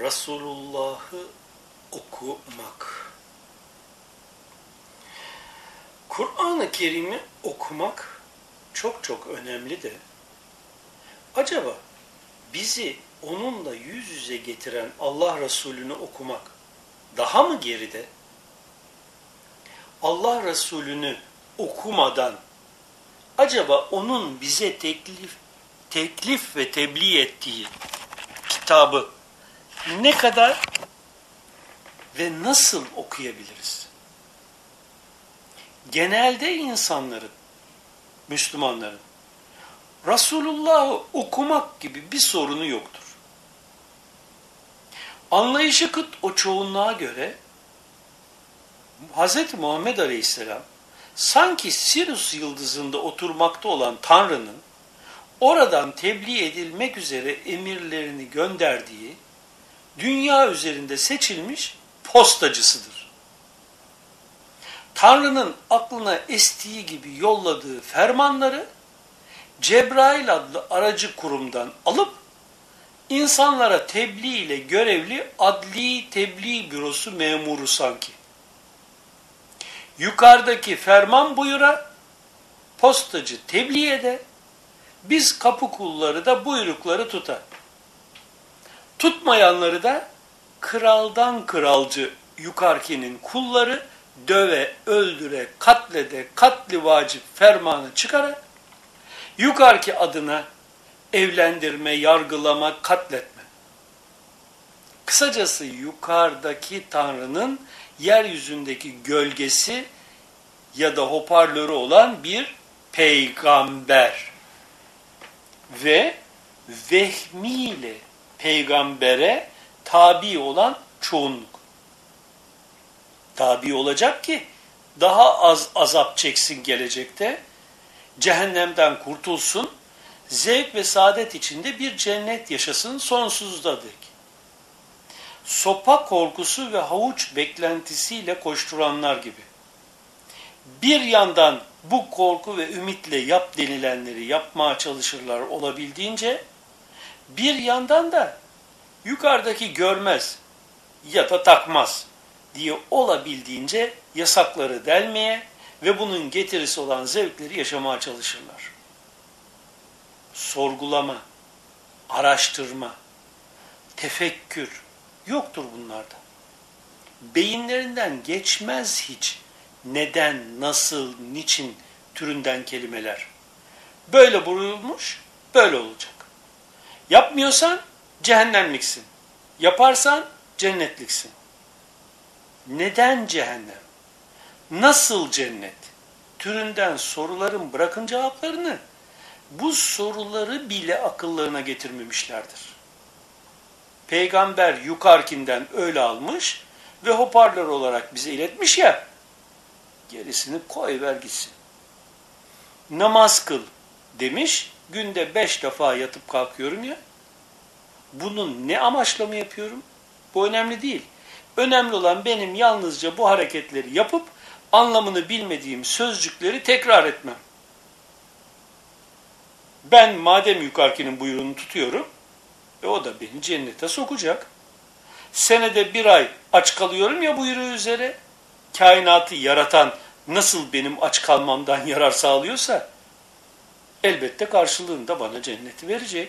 Resulullah'ı okumak. Kur'an-ı Kerim'i okumak çok çok önemli de acaba bizi onunla yüz yüze getiren Allah Resulü'nü okumak daha mı geride? Allah Resulü'nü okumadan acaba onun bize teklif teklif ve tebliğ ettiği kitabı ne kadar ve nasıl okuyabiliriz? Genelde insanların, Müslümanların Resulullah'ı okumak gibi bir sorunu yoktur. Anlayışı kıt o çoğunluğa göre Hz. Muhammed Aleyhisselam sanki Sirius yıldızında oturmakta olan Tanrı'nın oradan tebliğ edilmek üzere emirlerini gönderdiği dünya üzerinde seçilmiş postacısıdır. Tanrı'nın aklına estiği gibi yolladığı fermanları Cebrail adlı aracı kurumdan alıp insanlara tebliğ ile görevli adli tebliğ bürosu memuru sanki. Yukarıdaki ferman buyura postacı tebliğ ede, biz kapı kulları da buyrukları tutar. Tutmayanları da kraldan kralcı yukarkinin kulları döve, öldüre, katlede, katli vacip fermanı çıkarak yukarki adına evlendirme, yargılama, katletme. Kısacası yukarıdaki Tanrı'nın yeryüzündeki gölgesi ya da hoparlörü olan bir peygamber. Ve vehmiyle peygambere tabi olan çoğunluk. Tabi olacak ki daha az azap çeksin gelecekte, cehennemden kurtulsun, zevk ve saadet içinde bir cennet yaşasın sonsuzda dek. Sopa korkusu ve havuç beklentisiyle koşturanlar gibi. Bir yandan bu korku ve ümitle yap denilenleri yapmaya çalışırlar olabildiğince, bir yandan da yukarıdaki görmez ya da takmaz diye olabildiğince yasakları delmeye ve bunun getirisi olan zevkleri yaşamaya çalışırlar. Sorgulama, araştırma, tefekkür yoktur bunlarda. Beyinlerinden geçmez hiç neden, nasıl, niçin türünden kelimeler. Böyle buyurulmuş, böyle olacak. Yapmıyorsan cehennemliksin. Yaparsan cennetliksin. Neden cehennem? Nasıl cennet? Türünden soruların bırakın cevaplarını bu soruları bile akıllarına getirmemişlerdir. Peygamber yukarkinden öyle almış ve hoparlör olarak bize iletmiş ya gerisini koy ver gitsin. Namaz kıl demiş günde beş defa yatıp kalkıyorum ya bunun ne amaçla mı yapıyorum? Bu önemli değil. Önemli olan benim yalnızca bu hareketleri yapıp anlamını bilmediğim sözcükleri tekrar etmem. Ben madem yukarıkinin buyruğunu tutuyorum, e o da beni cennete sokacak. Senede bir ay aç kalıyorum ya buyruğu üzere, kainatı yaratan nasıl benim aç kalmamdan yarar sağlıyorsa, elbette karşılığında bana cenneti verecek.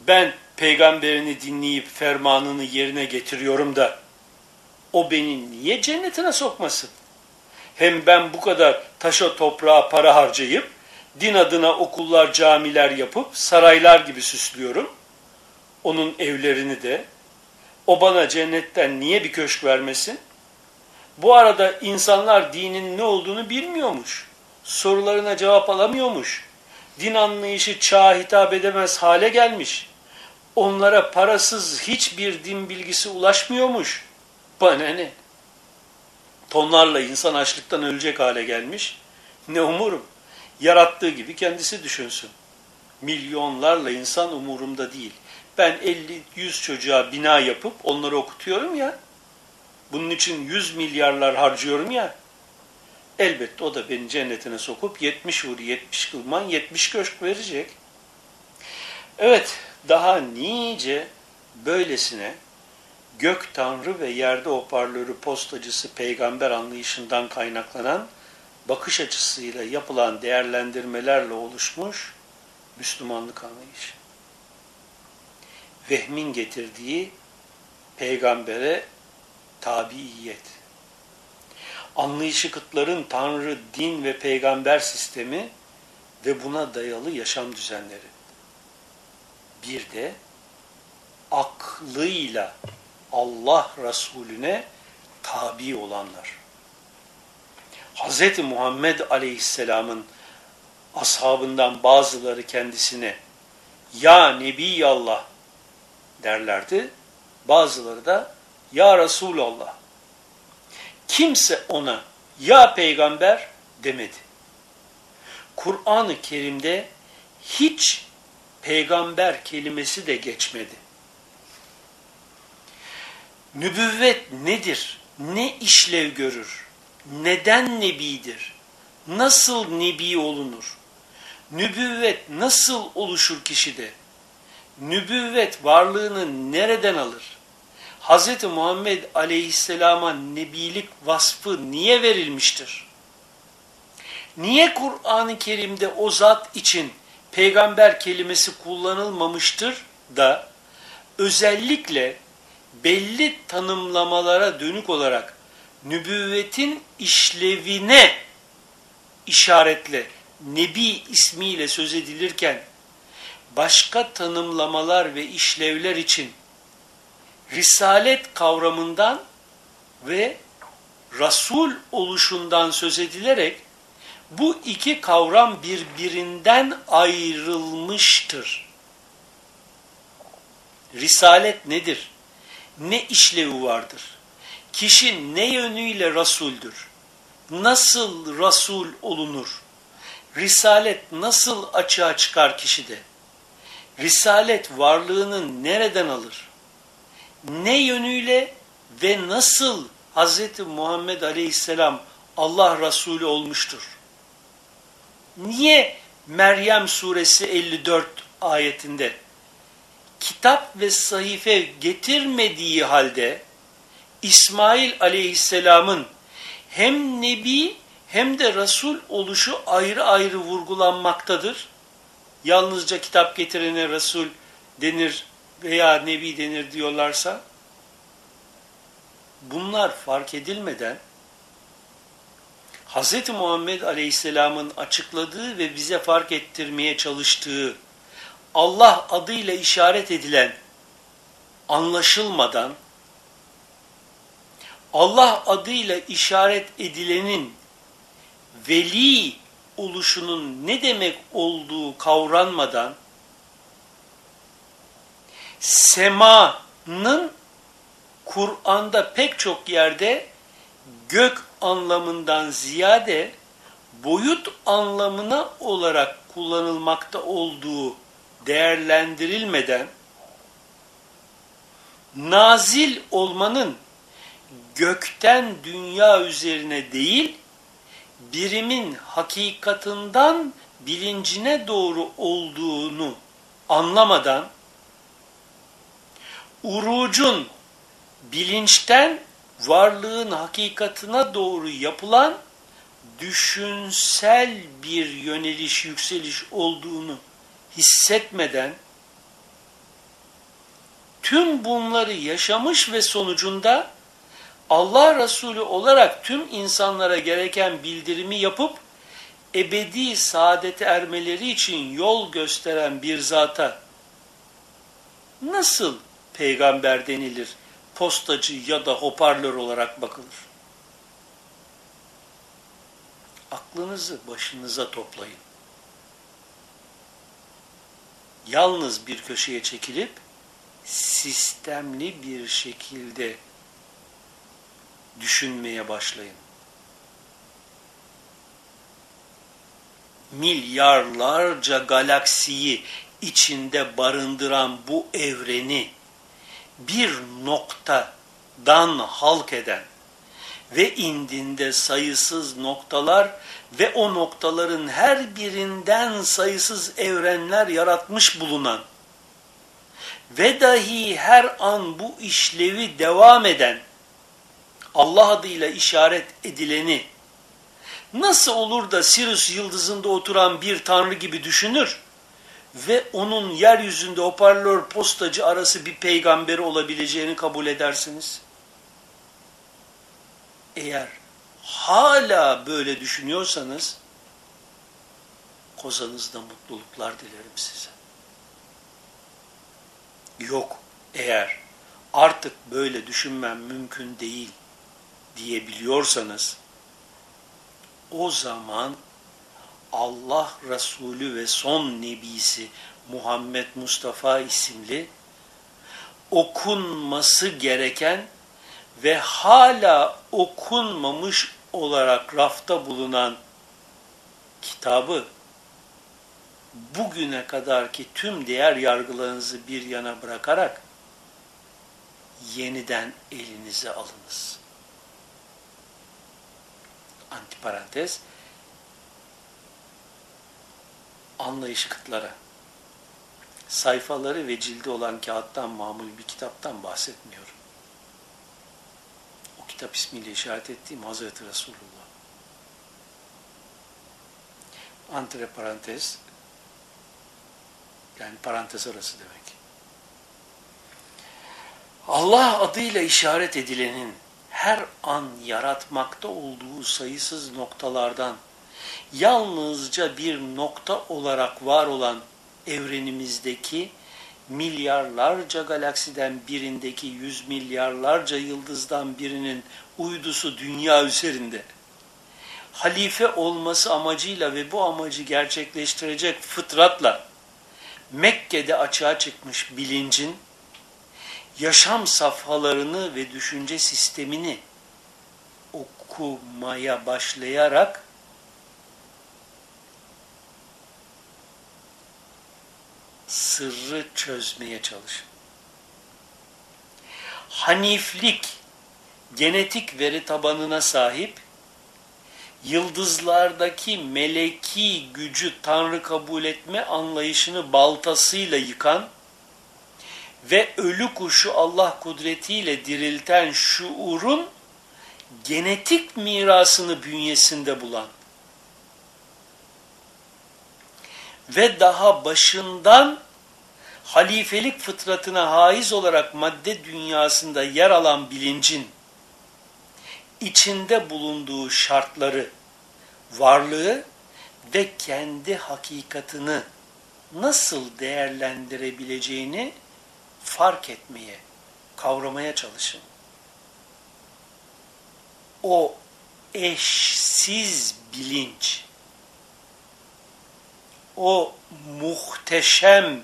Ben peygamberini dinleyip fermanını yerine getiriyorum da, o beni niye cennetine sokmasın? Hem ben bu kadar taşa toprağa para harcayıp, din adına okullar, camiler yapıp, saraylar gibi süslüyorum. Onun evlerini de, o bana cennetten niye bir köşk vermesin? Bu arada insanlar dinin ne olduğunu bilmiyormuş. Sorularına cevap alamıyormuş. Din anlayışı çağa hitap edemez hale gelmiş. Onlara parasız hiçbir din bilgisi ulaşmıyormuş. Bana ne? Tonlarla insan açlıktan ölecek hale gelmiş. Ne umurum? Yarattığı gibi kendisi düşünsün. Milyonlarla insan umurumda değil. Ben 50-100 çocuğa bina yapıp onları okutuyorum ya. Bunun için 100 milyarlar harcıyorum ya. Elbette o da beni cennetine sokup 70 vur 70 kılman 70 köşk verecek. Evet daha nice böylesine gök tanrı ve yerde hoparlörü postacısı peygamber anlayışından kaynaklanan bakış açısıyla yapılan değerlendirmelerle oluşmuş Müslümanlık anlayışı. Vehmin getirdiği peygambere tabiiyet. Anlayışı kıtların tanrı, din ve peygamber sistemi ve buna dayalı yaşam düzenleri. Bir de aklıyla Allah Resulüne tabi olanlar. Hz. Muhammed Aleyhisselam'ın ashabından bazıları kendisine ya Nebi Allah derlerdi. Bazıları da ya Resulallah. Kimse ona ya peygamber demedi. Kur'an-ı Kerim'de hiç peygamber kelimesi de geçmedi. Nübüvvet nedir? Ne işlev görür? Neden nebidir? Nasıl nebi olunur? Nübüvvet nasıl oluşur kişide? Nübüvvet varlığını nereden alır? Hz. Muhammed aleyhisselama nebilik vasfı niye verilmiştir? Niye Kur'an-ı Kerim'de o zat için peygamber kelimesi kullanılmamıştır da özellikle belli tanımlamalara dönük olarak nübüvvetin işlevine işaretle Nebi ismiyle söz edilirken başka tanımlamalar ve işlevler için Risalet kavramından ve Rasul oluşundan söz edilerek bu iki kavram birbirinden ayrılmıştır. Risalet nedir? Ne işlevi vardır? Kişi ne yönüyle Rasuldür? Nasıl Rasul olunur? Risalet nasıl açığa çıkar kişide? Risalet varlığını nereden alır? Ne yönüyle ve nasıl Hz. Muhammed Aleyhisselam Allah Resulü olmuştur? Niye Meryem suresi 54 ayetinde kitap ve sahife getirmediği halde İsmail aleyhisselamın hem nebi hem de Resul oluşu ayrı ayrı vurgulanmaktadır. Yalnızca kitap getirene Resul denir veya Nebi denir diyorlarsa bunlar fark edilmeden Hz. Muhammed Aleyhisselam'ın açıkladığı ve bize fark ettirmeye çalıştığı Allah adıyla işaret edilen anlaşılmadan Allah adıyla işaret edilenin veli oluşunun ne demek olduğu kavranmadan semanın Kur'an'da pek çok yerde gök anlamından ziyade boyut anlamına olarak kullanılmakta olduğu değerlendirilmeden nazil olmanın gökten dünya üzerine değil birimin hakikatından bilincine doğru olduğunu anlamadan urucun bilinçten varlığın hakikatına doğru yapılan düşünsel bir yöneliş, yükseliş olduğunu hissetmeden tüm bunları yaşamış ve sonucunda Allah Resulü olarak tüm insanlara gereken bildirimi yapıp ebedi saadete ermeleri için yol gösteren bir zata nasıl peygamber denilir, postacı ya da hoparlör olarak bakılır? Aklınızı başınıza toplayın. Yalnız bir köşeye çekilip sistemli bir şekilde düşünmeye başlayın. Milyarlarca galaksiyi içinde barındıran bu evreni bir noktadan halk eden ve indinde sayısız noktalar ve o noktaların her birinden sayısız evrenler yaratmış bulunan ve dahi her an bu işlevi devam eden Allah adıyla işaret edileni nasıl olur da Sirius yıldızında oturan bir tanrı gibi düşünür ve onun yeryüzünde hoparlör postacı arası bir peygamberi olabileceğini kabul edersiniz? Eğer hala böyle düşünüyorsanız kozanızda mutluluklar dilerim size. Yok eğer artık böyle düşünmem mümkün değil diyebiliyorsanız o zaman Allah Resulü ve son nebisi Muhammed Mustafa isimli okunması gereken ve hala okunmamış olarak rafta bulunan kitabı bugüne kadarki tüm değer yargılarınızı bir yana bırakarak yeniden elinize alınız. Antiparantez anlayış kıtlara sayfaları ve cildi olan kağıttan mamul bir kitaptan bahsetmiyorum. O kitap ismiyle işaret ettiğim Hazreti Resulullah. Antre parantez yani parantez arası demek. Allah adıyla işaret edilenin her an yaratmakta olduğu sayısız noktalardan yalnızca bir nokta olarak var olan evrenimizdeki milyarlarca galaksiden birindeki yüz milyarlarca yıldızdan birinin uydusu dünya üzerinde. Halife olması amacıyla ve bu amacı gerçekleştirecek fıtratla Mekke'de açığa çıkmış bilincin yaşam safhalarını ve düşünce sistemini okumaya başlayarak sırrı çözmeye çalışın. Haniflik genetik veri tabanına sahip yıldızlardaki meleki gücü Tanrı kabul etme anlayışını baltasıyla yıkan ve ölü kuşu Allah kudretiyle dirilten şuurun genetik mirasını bünyesinde bulan ve daha başından halifelik fıtratına haiz olarak madde dünyasında yer alan bilincin içinde bulunduğu şartları, varlığı ve kendi hakikatini nasıl değerlendirebileceğini fark etmeye, kavramaya çalışın. O eşsiz bilinç, o muhteşem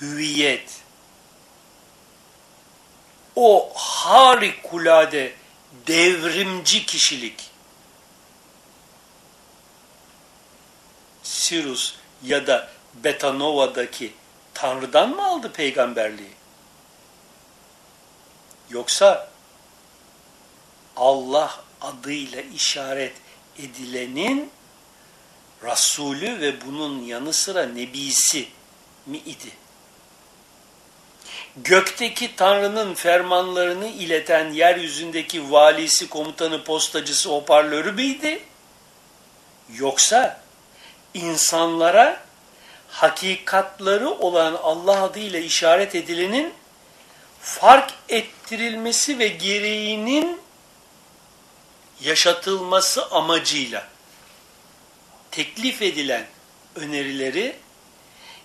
hüviyet, o harikulade devrimci kişilik, Sirus ya da Betanova'daki Tanrı'dan mı aldı peygamberliği? Yoksa Allah adıyla işaret edilenin Resulü ve bunun yanı sıra Nebisi mi idi? Gökteki Tanrı'nın fermanlarını ileten yeryüzündeki valisi, komutanı, postacısı, hoparlörü müydi? Yoksa insanlara hakikatları olan Allah adıyla işaret edilenin fark ettirilmesi ve gereğinin yaşatılması amacıyla teklif edilen önerileri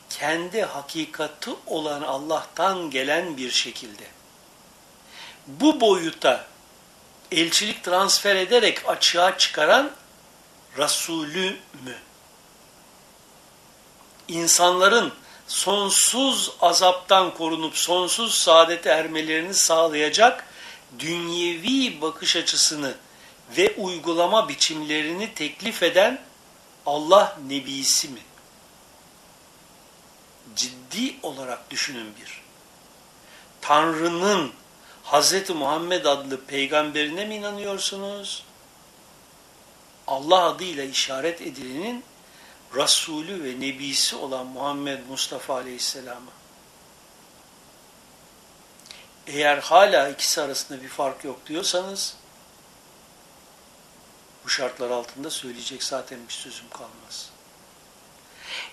kendi hakikati olan Allah'tan gelen bir şekilde bu boyuta elçilik transfer ederek açığa çıkaran Resulü mü? İnsanların sonsuz azaptan korunup sonsuz saadete ermelerini sağlayacak dünyevi bakış açısını ve uygulama biçimlerini teklif eden Allah Nebisi mi? Ciddi olarak düşünün bir. Tanrı'nın Hz. Muhammed adlı peygamberine mi inanıyorsunuz? Allah adıyla işaret edilenin Resulü ve Nebisi olan Muhammed Mustafa Aleyhisselam'a. Eğer hala ikisi arasında bir fark yok diyorsanız bu şartlar altında söyleyecek zaten bir sözüm kalmaz.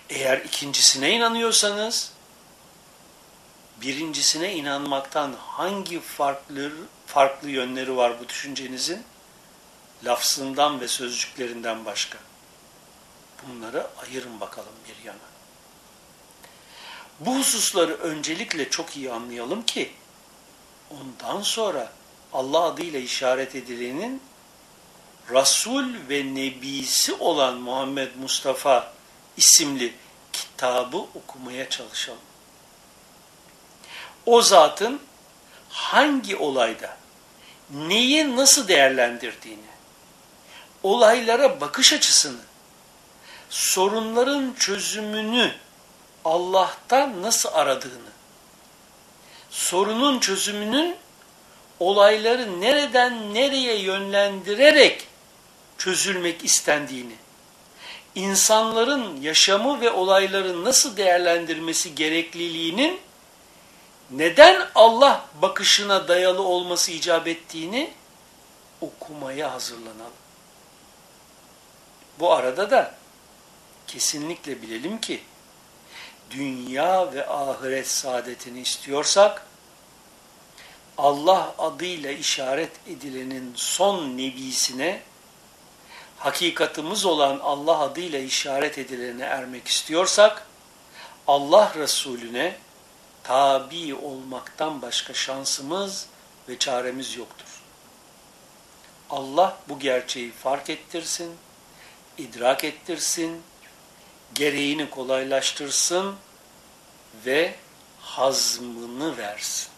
Eğer ikincisine inanıyorsanız birincisine inanmaktan hangi farklı farklı yönleri var bu düşüncenizin? Lafzından ve sözcüklerinden başka. Bunları ayırın bakalım bir yana. Bu hususları öncelikle çok iyi anlayalım ki ondan sonra Allah adıyla işaret edilenin Resul ve Nebisi olan Muhammed Mustafa isimli kitabı okumaya çalışalım. O zatın hangi olayda neyi nasıl değerlendirdiğini, olaylara bakış açısını, sorunların çözümünü Allah'tan nasıl aradığını, sorunun çözümünün olayları nereden nereye yönlendirerek çözülmek istendiğini, insanların yaşamı ve olayları nasıl değerlendirmesi gerekliliğinin neden Allah bakışına dayalı olması icap ettiğini okumaya hazırlanalım. Bu arada da kesinlikle bilelim ki dünya ve ahiret saadetini istiyorsak Allah adıyla işaret edilenin son nebisine hakikatımız olan Allah adıyla işaret edilene ermek istiyorsak Allah Resulüne tabi olmaktan başka şansımız ve çaremiz yoktur. Allah bu gerçeği fark ettirsin, idrak ettirsin, gereğini kolaylaştırsın ve hazmını versin.